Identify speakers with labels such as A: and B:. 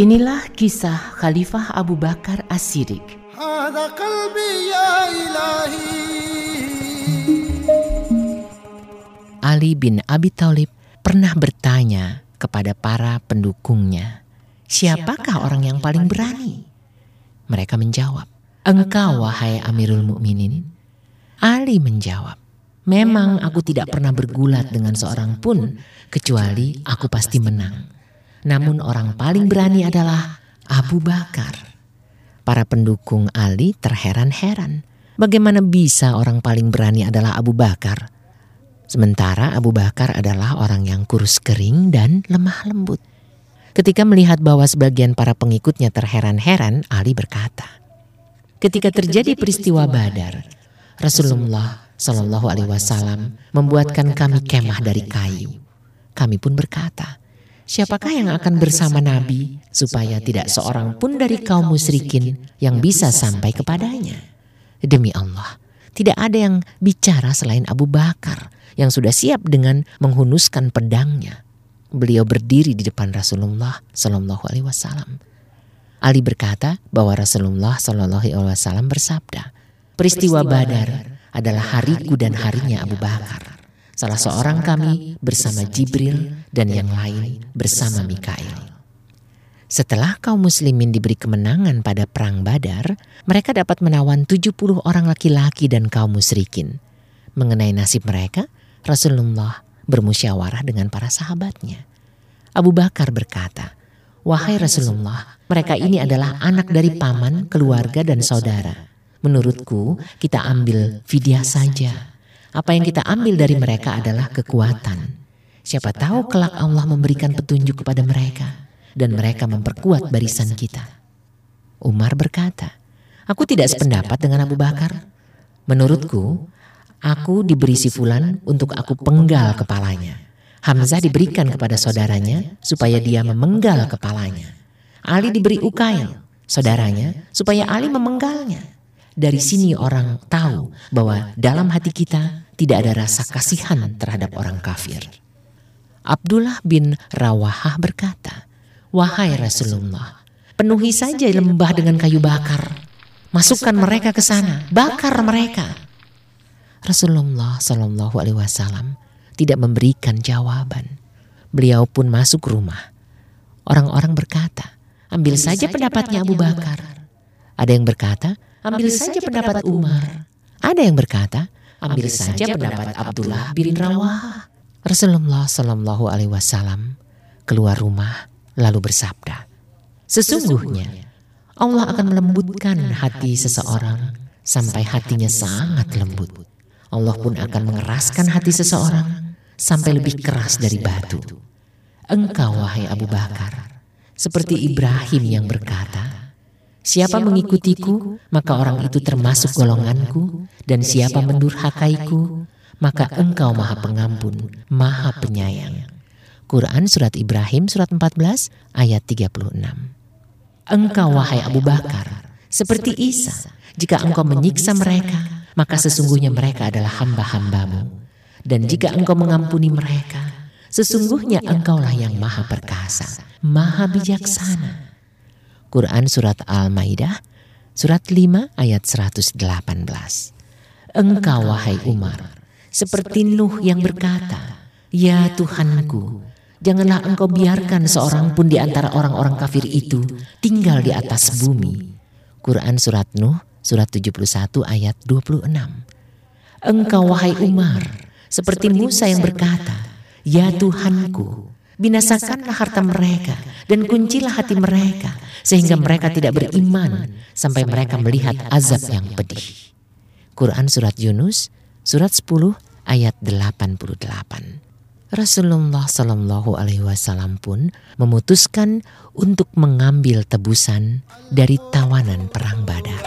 A: Inilah kisah Khalifah Abu Bakar As-Siddiq. Ali bin Abi Thalib pernah bertanya kepada para pendukungnya, "Siapakah orang yang paling berani?" Mereka menjawab, "Engkau wahai Amirul Mukminin." Ali menjawab, "Memang aku tidak pernah bergulat dengan seorang pun kecuali aku pasti menang." Namun orang paling berani adalah Abu Bakar. Para pendukung Ali terheran-heran. Bagaimana bisa orang paling berani adalah Abu Bakar? Sementara Abu Bakar adalah orang yang kurus kering dan lemah lembut. Ketika melihat bahwa sebagian para pengikutnya terheran-heran, Ali berkata, "Ketika terjadi peristiwa Badar, Rasulullah Shallallahu Alaihi Wasallam membuatkan kami kemah dari kayu. Kami pun berkata, Siapakah yang akan bersama Nabi supaya tidak seorang pun dari kaum musyrikin yang bisa sampai kepadanya? Demi Allah, tidak ada yang bicara selain Abu Bakar yang sudah siap dengan menghunuskan pedangnya. Beliau berdiri di depan Rasulullah Shallallahu Alaihi Wasallam. Ali berkata bahwa Rasulullah Shallallahu Alaihi Wasallam bersabda, peristiwa Badar adalah hariku dan harinya Abu Bakar. Salah seorang kami bersama Jibril dan yang lain bersama Mikail. Setelah kaum muslimin diberi kemenangan pada perang Badar, mereka dapat menawan 70 orang laki-laki dan kaum musyrikin. Mengenai nasib mereka, Rasulullah bermusyawarah dengan para sahabatnya. Abu Bakar berkata, "Wahai Rasulullah, mereka ini adalah anak dari paman, keluarga dan saudara. Menurutku, kita ambil fidyah saja." Apa yang kita ambil dari mereka adalah kekuatan. Siapa tahu kelak Allah memberikan petunjuk kepada mereka dan mereka memperkuat barisan kita. Umar berkata, Aku tidak sependapat dengan Abu Bakar. Menurutku, aku diberi si fulan untuk aku penggal kepalanya. Hamzah diberikan kepada saudaranya supaya dia memenggal kepalanya. Ali diberi Ukail, saudaranya, supaya Ali memenggalnya. Dari sini orang tahu bahwa dalam hati kita tidak ada rasa kasihan terhadap orang kafir. Abdullah bin Rawahah berkata, Wahai Rasulullah, penuhi saja lembah dengan kayu bakar. Masukkan mereka ke sana, bakar mereka. Rasulullah Shallallahu Alaihi Wasallam tidak memberikan jawaban. Beliau pun masuk rumah. Orang-orang berkata, ambil saja pendapatnya Abu Bakar. Ada yang berkata, ambil saja pendapat Umar. Ada yang berkata, ambil saja pendapat Abdullah bin Rawah. Rasulullah Shallallahu Alaihi Wasallam keluar rumah lalu bersabda, sesungguhnya Allah akan melembutkan hati seseorang sampai hatinya sangat lembut. Allah pun akan mengeraskan hati seseorang sampai lebih keras dari batu. Engkau wahai Abu Bakar, seperti Ibrahim yang berkata, Siapa mengikutiku, maka orang itu termasuk golonganku, dan siapa mendurhakaiku, maka engkau maha pengampun, maha penyayang. Quran Surat Ibrahim Surat 14 ayat 36 Engkau wahai Abu Bakar, seperti Isa, jika engkau menyiksa mereka, maka sesungguhnya mereka adalah hamba-hambamu. Dan jika engkau mengampuni mereka, sesungguhnya engkaulah yang maha perkasa, maha bijaksana. Quran Surat Al-Maidah, Surat 5 ayat 118. Engkau wahai Umar, seperti Nuh yang berkata, Ya Tuhanku, janganlah engkau biarkan seorang pun di antara orang-orang kafir itu tinggal di atas bumi. Quran Surat Nuh, Surat 71 ayat 26. Engkau wahai Umar, seperti Musa yang berkata, Ya Tuhanku, binasakanlah harta mereka dan kuncilah hati mereka sehingga mereka tidak beriman sampai mereka melihat azab yang pedih. Quran Surat Yunus, Surat 10 ayat 88. Rasulullah Shallallahu Alaihi Wasallam pun memutuskan untuk mengambil tebusan dari tawanan perang Badar.